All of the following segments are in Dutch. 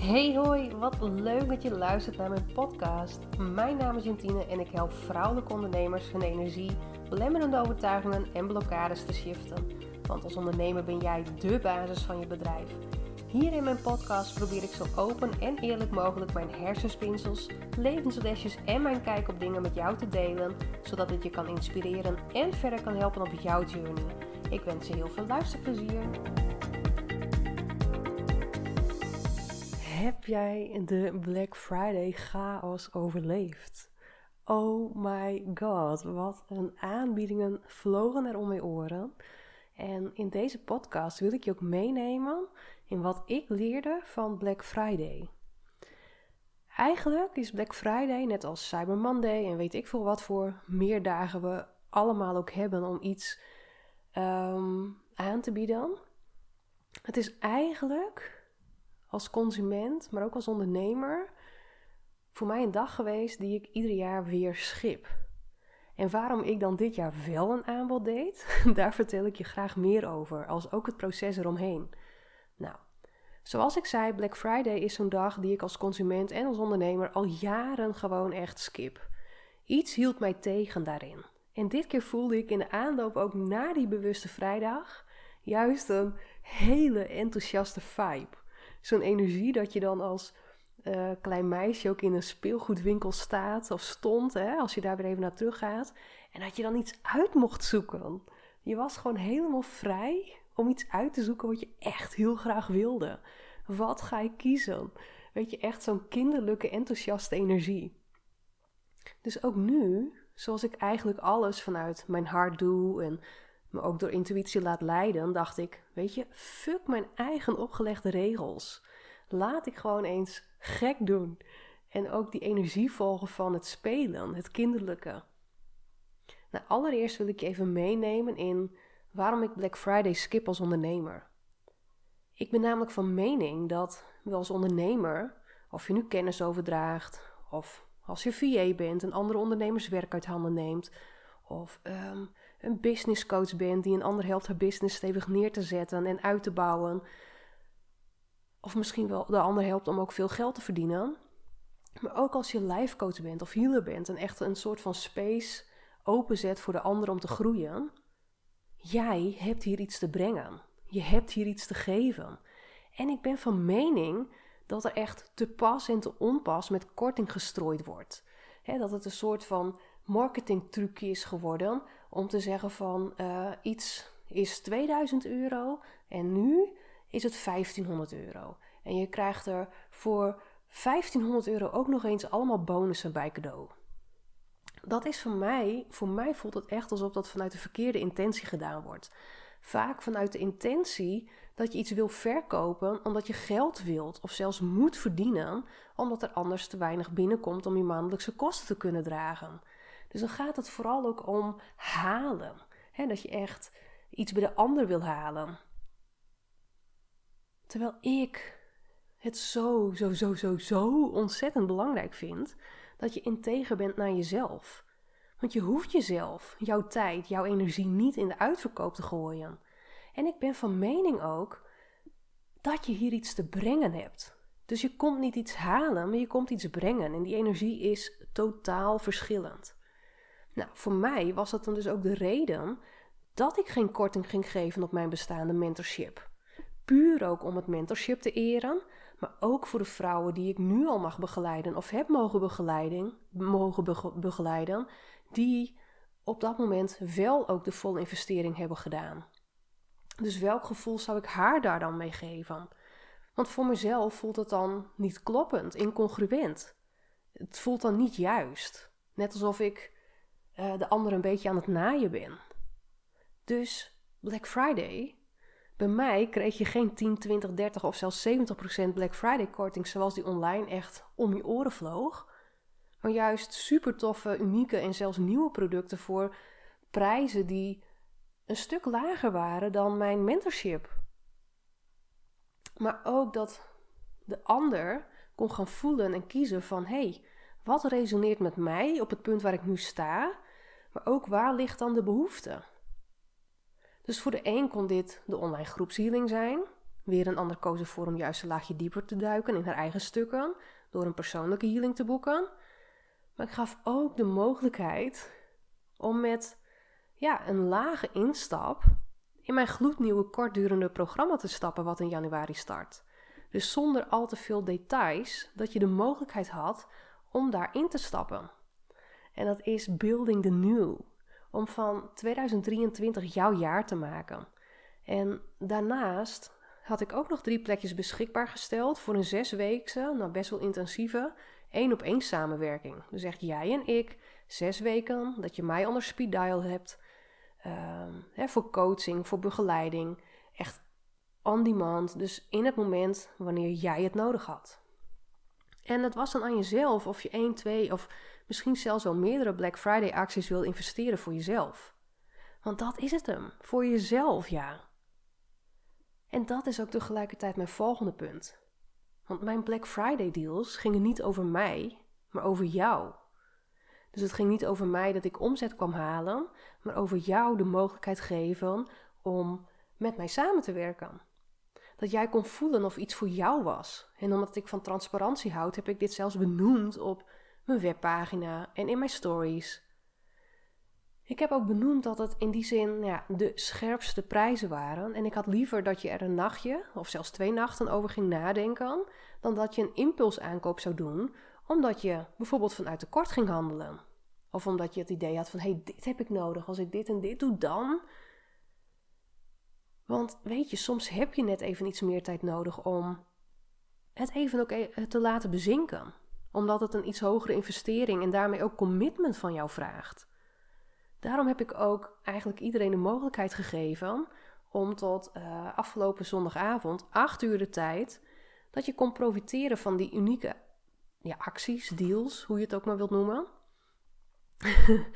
Hey hoi, wat leuk dat je luistert naar mijn podcast. Mijn naam is Jantine en ik help vrouwelijke ondernemers hun energie, belemmerende overtuigingen en blokkades te shiften. Want als ondernemer ben jij dé basis van je bedrijf. Hier in mijn podcast probeer ik zo open en eerlijk mogelijk mijn hersenspinsels, levenslesjes en mijn kijk op dingen met jou te delen, zodat het je kan inspireren en verder kan helpen op jouw journey. Ik wens je heel veel luisterplezier. Heb jij de Black Friday chaos overleefd? Oh my god, wat een aanbiedingen vlogen er om mijn oren. En in deze podcast wil ik je ook meenemen in wat ik leerde van Black Friday. Eigenlijk is Black Friday, net als Cyber Monday en weet ik veel wat voor meer dagen we allemaal ook hebben om iets ehm, aan te bieden. Het is eigenlijk als consument, maar ook als ondernemer, voor mij een dag geweest die ik ieder jaar weer schip. En waarom ik dan dit jaar wel een aanbod deed, daar vertel ik je graag meer over, als ook het proces eromheen. Nou, zoals ik zei, Black Friday is zo'n dag die ik als consument en als ondernemer al jaren gewoon echt skip. Iets hield mij tegen daarin. En dit keer voelde ik in de aanloop ook na die bewuste vrijdag juist een hele enthousiaste vibe zo'n energie dat je dan als uh, klein meisje ook in een speelgoedwinkel staat of stond, hè, als je daar weer even naar terug gaat. En dat je dan iets uit mocht zoeken. Je was gewoon helemaal vrij om iets uit te zoeken wat je echt heel graag wilde. Wat ga je kiezen? Weet je, echt zo'n kinderlijke, enthousiaste energie. Dus ook nu, zoals ik eigenlijk alles vanuit mijn hart doe en me ook door intuïtie laat leiden, dacht ik: Weet je, fuck mijn eigen opgelegde regels. Laat ik gewoon eens gek doen. En ook die energie volgen van het spelen, het kinderlijke. Nou, allereerst wil ik je even meenemen in waarom ik Black Friday skip als ondernemer. Ik ben namelijk van mening dat we als ondernemer, of je nu kennis overdraagt, of als je VA bent en andere ondernemers werk uit handen neemt, of um, een business coach bent die een ander helpt haar business stevig neer te zetten en uit te bouwen. Of misschien wel de ander helpt om ook veel geld te verdienen. Maar ook als je life coach bent of healer bent en echt een soort van space openzet voor de ander om te groeien. Jij hebt hier iets te brengen. Je hebt hier iets te geven. En ik ben van mening dat er echt te pas en te onpas met korting gestrooid wordt. dat het een soort van marketingtrucje is geworden om te zeggen van uh, iets is 2000 euro en nu is het 1500 euro. En je krijgt er voor 1500 euro ook nog eens allemaal bonussen bij cadeau. Dat is voor mij, voor mij voelt het echt alsof dat vanuit de verkeerde intentie gedaan wordt. Vaak vanuit de intentie dat je iets wil verkopen omdat je geld wilt of zelfs moet verdienen, omdat er anders te weinig binnenkomt om je maandelijkse kosten te kunnen dragen. Dus dan gaat het vooral ook om halen. dat je echt iets bij de ander wil halen. Terwijl ik het zo, zo, zo, zo, zo ontzettend belangrijk vind dat je integer bent naar jezelf. Want je hoeft jezelf, jouw tijd, jouw energie niet in de uitverkoop te gooien. En ik ben van mening ook dat je hier iets te brengen hebt. Dus je komt niet iets halen, maar je komt iets brengen. En die energie is totaal verschillend. Nou, voor mij was dat dan dus ook de reden dat ik geen korting ging geven op mijn bestaande mentorship. Puur ook om het mentorship te eren, maar ook voor de vrouwen die ik nu al mag begeleiden of heb mogen, begeleiden, mogen begeleiden, die op dat moment wel ook de volle investering hebben gedaan. Dus welk gevoel zou ik haar daar dan mee geven? Want voor mezelf voelt het dan niet kloppend, incongruent. Het voelt dan niet juist. Net alsof ik uh, de ander een beetje aan het naaien ben. Dus Black Friday, bij mij kreeg je geen 10, 20, 30 of zelfs 70% Black Friday korting zoals die online echt om je oren vloog. Maar juist super toffe, unieke en zelfs nieuwe producten voor prijzen die een stuk lager waren dan mijn mentorship. Maar ook dat de ander kon gaan voelen en kiezen van hé, hey, wat resoneert met mij op het punt waar ik nu sta, maar ook waar ligt dan de behoefte? Dus voor de een kon dit de online groepshealing zijn, Weer een ander koos ervoor om juist een laagje dieper te duiken in haar eigen stukken, door een persoonlijke healing te boeken. Maar ik gaf ook de mogelijkheid om met ja, een lage instap in mijn gloednieuwe kortdurende programma te stappen wat in januari start. Dus zonder al te veel details, dat je de mogelijkheid had om daarin te stappen. En dat is Building the New. Om van 2023 jouw jaar te maken. En daarnaast had ik ook nog drie plekjes beschikbaar gesteld voor een zesweekse, nou best wel intensieve, één op één samenwerking. Dus echt jij en ik, zes weken, dat je mij onder speed dial hebt. Ehm, hè, voor coaching, voor begeleiding. Echt on demand, dus in het moment wanneer jij het nodig had. En het was dan aan jezelf of je één, twee of misschien zelfs wel meerdere Black Friday acties wil investeren voor jezelf. Want dat is het hem, voor jezelf ja. En dat is ook tegelijkertijd mijn volgende punt. Want mijn Black Friday deals gingen niet over mij, maar over jou. Dus het ging niet over mij dat ik omzet kwam halen, maar over jou de mogelijkheid geven om met mij samen te werken. Dat jij kon voelen of iets voor jou was. En omdat ik van transparantie houd, heb ik dit zelfs benoemd op mijn webpagina en in mijn stories. Ik heb ook benoemd dat het in die zin ja, de scherpste prijzen waren. En ik had liever dat je er een nachtje of zelfs twee nachten over ging nadenken, dan dat je een impulsaankoop zou doen, omdat je bijvoorbeeld vanuit tekort ging handelen. Of omdat je het idee had van hé, hey, dit heb ik nodig. Als ik dit en dit doe, dan. Want weet je, soms heb je net even iets meer tijd nodig om het even ook e-, te laten bezinken. Omdat het een iets hogere investering en daarmee ook commitment van jou vraagt. Daarom heb ik ook eigenlijk iedereen de mogelijkheid gegeven om tot uh, afgelopen zondagavond, acht uur de tijd, dat je kon profiteren van die unieke ja, acties, deals, hoe je het ook maar wilt noemen.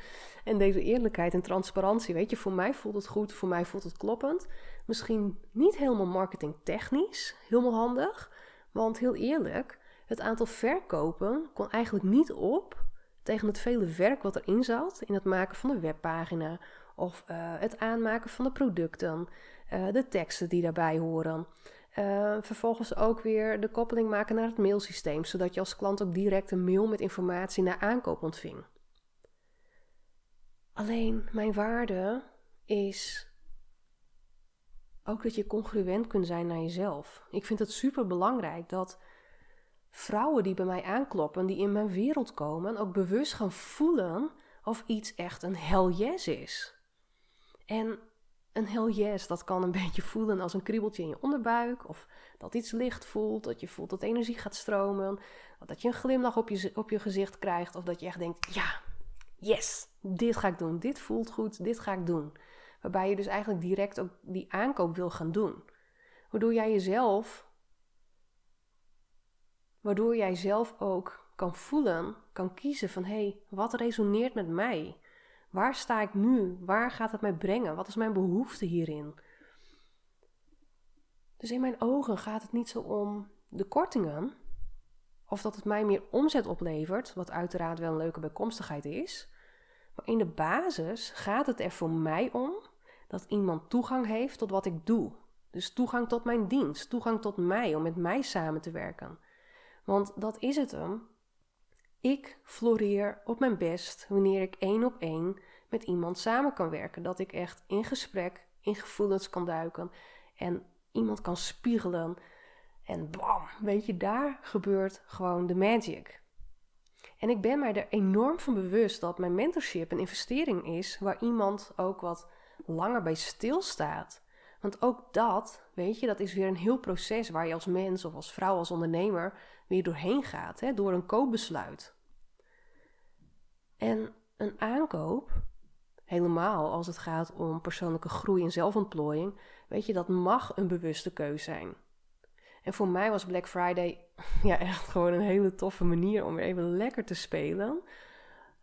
en deze eerlijkheid en transparantie, weet je, voor mij voelt het goed, voor mij voelt het kloppend. Misschien niet helemaal marketingtechnisch, helemaal handig, want heel eerlijk, het aantal verkopen kon eigenlijk niet op tegen het vele werk wat erin zat in het maken van de webpagina of uh, het aanmaken van de producten, uh, de teksten die daarbij horen. Uh, vervolgens ook weer de koppeling maken naar het mailsysteem, zodat je als klant ook direct een mail met informatie naar aankoop ontving. Alleen mijn waarde is ook dat je congruent kunt zijn naar jezelf. Ik vind het super belangrijk dat vrouwen die bij mij aankloppen, die in mijn wereld komen, ook bewust gaan voelen of iets echt een hell yes is. En een hell yes, dat kan een beetje voelen als een kriebeltje in je onderbuik, of dat iets licht voelt, dat je voelt dat energie gaat stromen, dat je een glimlach op je, op je gezicht krijgt, of dat je echt denkt, ja, yes, dit ga ik doen, dit voelt goed, dit ga ik doen. Waarbij je dus eigenlijk direct ook die aankoop wil gaan doen. Waardoor jij jezelf Waardoor jij zelf ook kan voelen, kan kiezen van hé, hey, wat resoneert met mij? Waar sta ik nu? Waar gaat het mij brengen? Wat is mijn behoefte hierin? Dus in mijn ogen gaat het niet zo om de kortingen, of dat het mij meer omzet oplevert, wat uiteraard wel een leuke bijkomstigheid is. Maar in de basis gaat het er voor mij om dat iemand toegang heeft tot wat ik doe. Dus toegang tot mijn dienst, toegang tot mij, om met mij samen te werken. Want dat is het hem. Ik floreer op mijn best wanneer ik één op één met iemand samen kan werken. Dat ik echt in gesprek, in gevoelens kan duiken en iemand kan spiegelen. En bam, weet je, daar gebeurt gewoon de magic. En ik ben mij er enorm van bewust dat mijn mentorship een investering is waar iemand ook wat langer bij stilstaat. Want ook dat, weet je, dat is weer een heel proces waar je als mens of als vrouw, als ondernemer weer doorheen gaat, hè, door een koopbesluit. En een aankoop, helemaal als het gaat om persoonlijke groei en zelfontplooiing, weet je, dat mag een bewuste keuze zijn. En voor mij was Black Friday ja, echt gewoon een hele toffe manier om weer even lekker te spelen.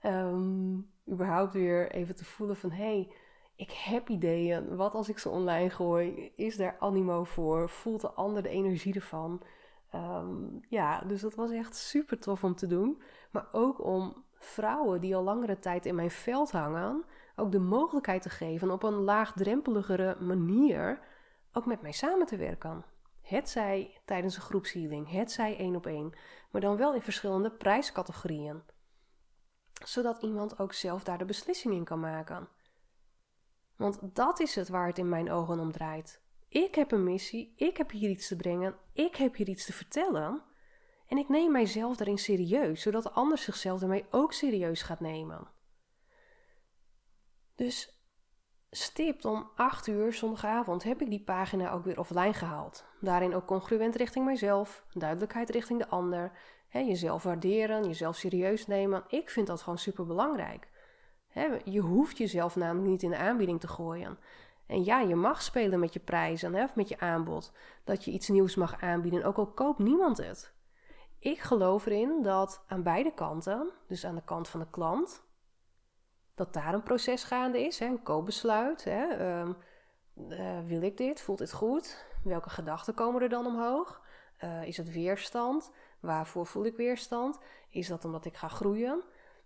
Um, überhaupt weer even te voelen van hé, hey, ik heb ideeën. Wat als ik ze online gooi? Is daar animo voor? Voelt de ander de energie ervan? Ehm, ja, dus dat was echt super tof om te doen. Maar ook om vrouwen die al langere tijd in mijn veld hangen, ook de mogelijkheid te geven op een laagdrempeligere manier ook met mij samen te werken. Het zij tijdens een groepshealing, het zij één op één, maar dan wel in verschillende prijscategorieën. Zodat iemand ook zelf daar de beslissing in kan maken. Want dat is het waar het in mijn ogen om draait. Ik heb een missie, ik heb hier iets te brengen, ik heb hier iets te vertellen. En ik neem mijzelf daarin serieus, zodat de ander zichzelf daarmee ook serieus gaat nemen. Dus stipt om 8 uur zondagavond heb ik die pagina ook weer offline gehaald. Daarin ook congruent richting mijzelf, duidelijkheid richting de ander, hè, jezelf waarderen, jezelf serieus nemen. Ik vind dat gewoon super belangrijk. Je hoeft jezelf namelijk niet in de aanbieding te gooien. En ja, je mag spelen met je prijzen hè, of met je aanbod. Dat je iets nieuws mag aanbieden, ook al koopt niemand het. Ik geloof erin dat aan beide kanten, dus aan de kant van de klant, dat daar een proces gaande is, een koopbesluit. Ehm, eh, wil ik dit? Voelt dit goed? Welke gedachten komen er dan omhoog? Uh, is het weerstand? Waarvoor voel ik weerstand? Is dat omdat ik ga groeien?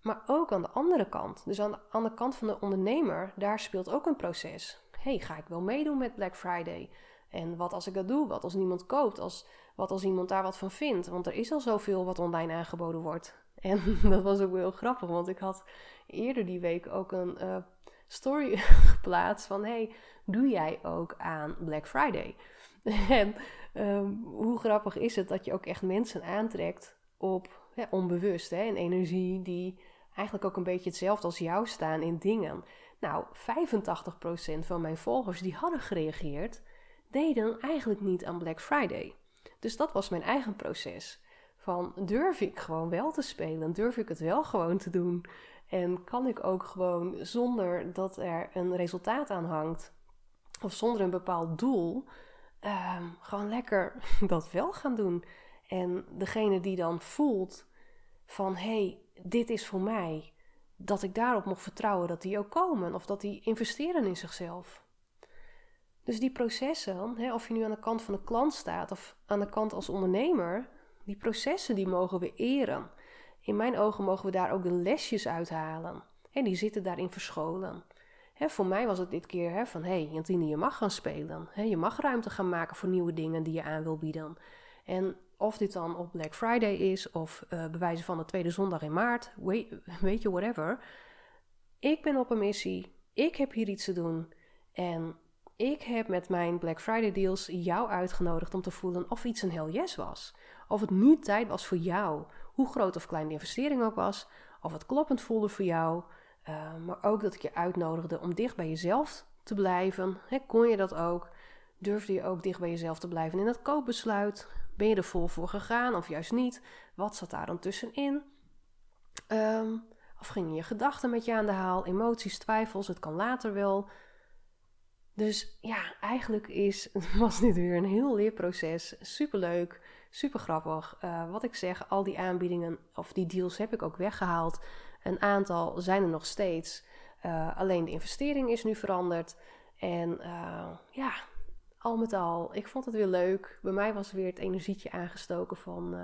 Maar ook aan de andere kant, dus aan de, kant van de ondernemer, daar speelt ook een proces. hey, ga ik wel meedoen met Black Friday? En wat als ik dat doe? Wat als niemand koopt? Als, wat als iemand daar wat van vindt? Want er is al zoveel wat online aangeboden wordt. En dat was ook heel grappig, want ik had eerder die week ook een uh, story geplaatst van: hey, doe jij ook aan Black Friday? en um, hoe grappig is het dat je ook echt mensen aantrekt op onbewust, hè, een energie die eigenlijk ook een beetje hetzelfde als jou staan in dingen. Nou, 85% van mijn volgers die hadden gereageerd, deden eigenlijk niet aan Black Friday. Dus dat was mijn eigen proces. Van durf ik gewoon wel te spelen? Durf ik het wel gewoon te doen? En kan ik ook gewoon zonder dat er een resultaat aan hangt, of zonder een bepaald doel, ehm, gewoon lekker dat wel gaan doen? En degene die dan voelt van hé, hey, dit is voor mij, dat ik daarop mag vertrouwen dat die ook komen of dat die investeren in zichzelf. Dus die processen, hè, of je nu aan de kant van de klant staat of aan de kant als ondernemer, die processen die mogen we eren. In mijn ogen mogen we daar ook de lesjes uithalen. En die zitten daarin verscholen. voor mij was het dit keer van, hé hey, Jantine, je mag gaan spelen. je mag ruimte gaan maken voor nieuwe dingen die je aan wil bieden. En of dit dan op Black Friday is of uh, bewijzen van de tweede zondag in maart, weet, je, whatever. Ik ben op een missie. Ik heb hier iets te doen. En ik heb met mijn Black Friday deals jou uitgenodigd om te voelen of iets een hell yes was. Of het nu tijd was voor jou, hoe groot of klein de investering ook was. Of het kloppend voelde voor jou. Uh, maar ook dat ik je uitnodigde om dicht bij jezelf te blijven. kon je dat ook? Durfde je ook dicht bij jezelf te blijven in het koopbesluit? Ben je er vol voor gegaan of juist niet? Wat zat daar dan tussenin? Um, of gingen je gedachten met je aan de haal? Emoties, twijfels, het kan later wel. Dus ja, eigenlijk is, was dit weer een heel leerproces. Superleuk, super grappig. Uh, wat ik zeg, al die aanbiedingen of die deals heb ik ook weggehaald. Een aantal zijn er nog steeds. Uh, alleen de investering is nu veranderd. En uh, ja, al met al, ik vond het weer leuk. Bij mij was weer het energietje aangestoken van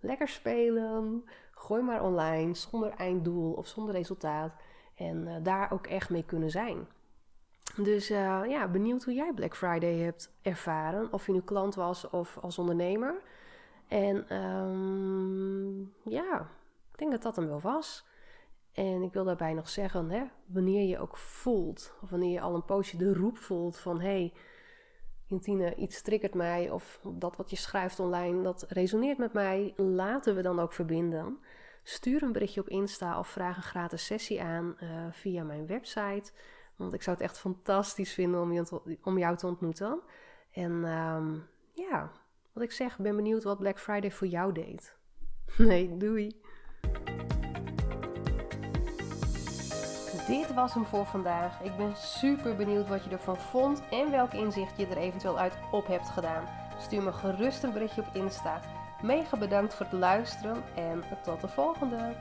lekker spelen. Gooi maar online, zonder einddoel of zonder resultaat. En daar ook echt mee kunnen zijn. Dus uh, ja, benieuwd hoe jij Black Friday hebt ervaren. Of je nu klant was of als ondernemer. En um, ja, ik denk dat dat hem wel was. En ik wil daarbij nog zeggen, hè, wanneer je ook voelt, of wanneer je al een poosje de roep voelt van hé, hey, Jantine, iets triggert mij, of dat wat je schrijft online, dat resoneert met mij, laten we dan ook verbinden. Stuur een berichtje op Insta of vraag een gratis sessie aan uh, via mijn website. Want ik zou het echt fantastisch vinden om, je, om jou te ontmoeten. En um, ja, wat ik zeg, ben benieuwd wat Black Friday voor jou deed. Nee, doei. Dit was hem voor vandaag. Ik ben super benieuwd wat je ervan vond en welk inzicht je er eventueel uit op hebt gedaan. Stuur me gerust een berichtje op Insta. Mega bedankt voor het luisteren en tot de volgende.